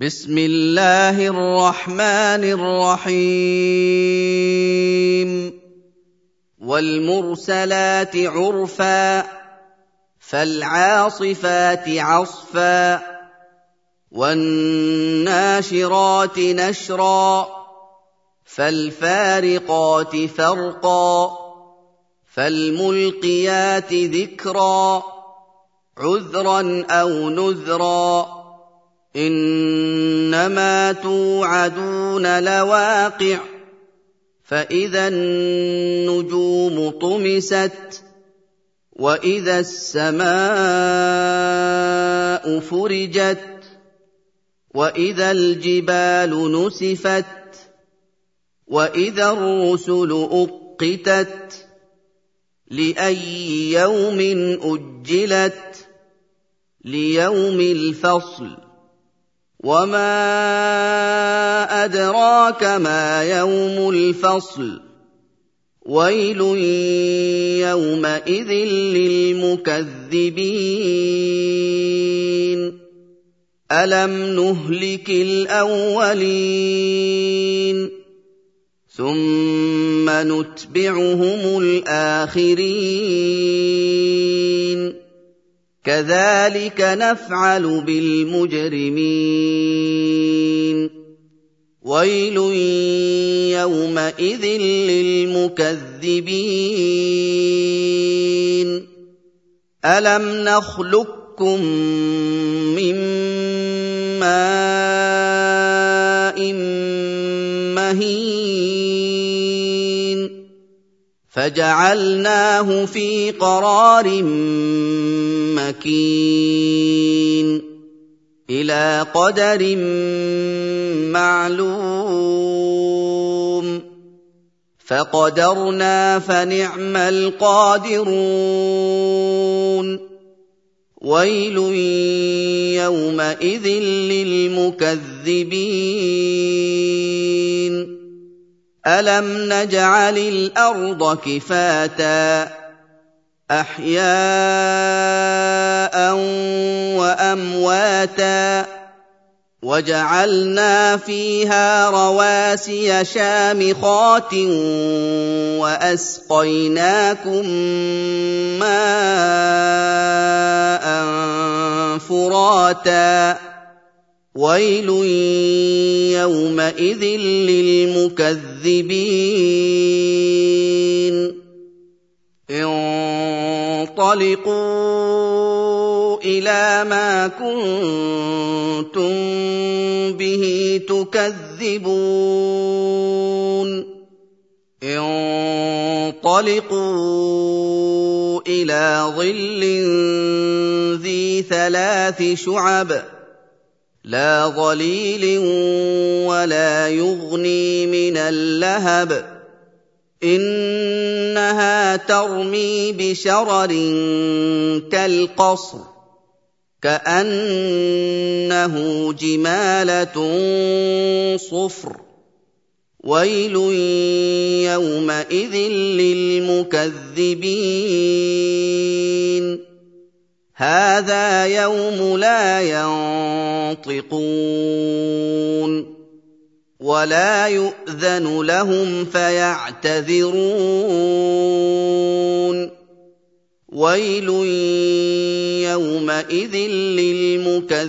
بسم الله الرحمن الرحيم. والمرسلات عرفا فالعاصفات عصفا والناشرات نشرا فالفارقات فرقا فالملقيات ذكرا عذرا أو نذرا. إنما توعدون لواقع فإذا النجوم طمست وإذا السماء فرجت وإذا الجبال نسفت وإذا الرسل أقتت لأي يوم أجلت ليوم الفصل. وما ادراك ما يوم الفصل ويل يومئذ للمكذبين الم نهلك الاولين ثم نتبعهم الاخرين كذلك نفعل بالمجرمين. ويل يومئذ للمكذبين. ألم نخلقكم من ماء مهين فجعلناه في قرار مكين. إلى قدر معلوم. فقدرنا فنعم القادرون. ويل يومئذ للمكذبين. الم نجعل الأرض كفاتا احياء وامواتا وجعلنا فيها رواسي شامخات واسقيناكم ماء فراتا ويل يومئذ للمكذبين انطلقوا إلى ما كنتم به تكذبون انطلقوا إلى ظل ذي ثلاث شعب لا ظليل ولا يغني من اللهب. إنها ترمي بشرر كالقصر كأنه جمالة صفر. ويل يومئذ للمكذبين. هذا يوم لا ينطقون ولا يؤذن لهم فيعتذرون ويل يومئذ للمكذبين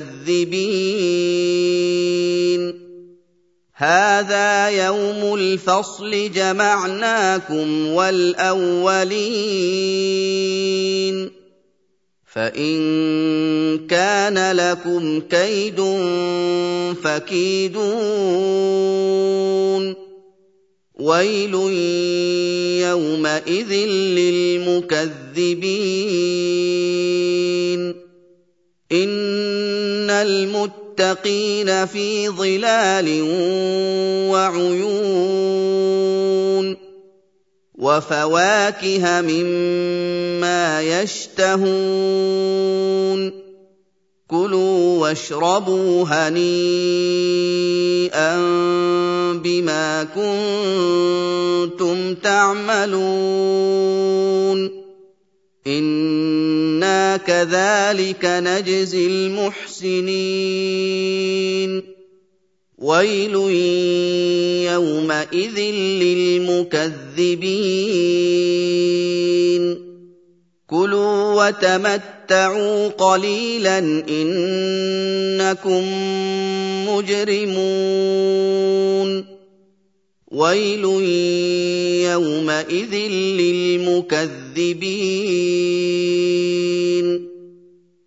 هذا يوم الفصل جمعناكم والاولين فإن كان لكم كيد فكيدون. ويل يومئذ للمكذبين. إن المتقين في ظلال وعيون. وفواكه مما يشتهون. كلوا واشربوا هنيئا بما كنتم تعملون. إنا كذلك نجزي المحسنين. ويل يومئذ للمكذبين كلوا وتمتعوا قليلا انكم مجرمون ويل يومئذ للمكذبين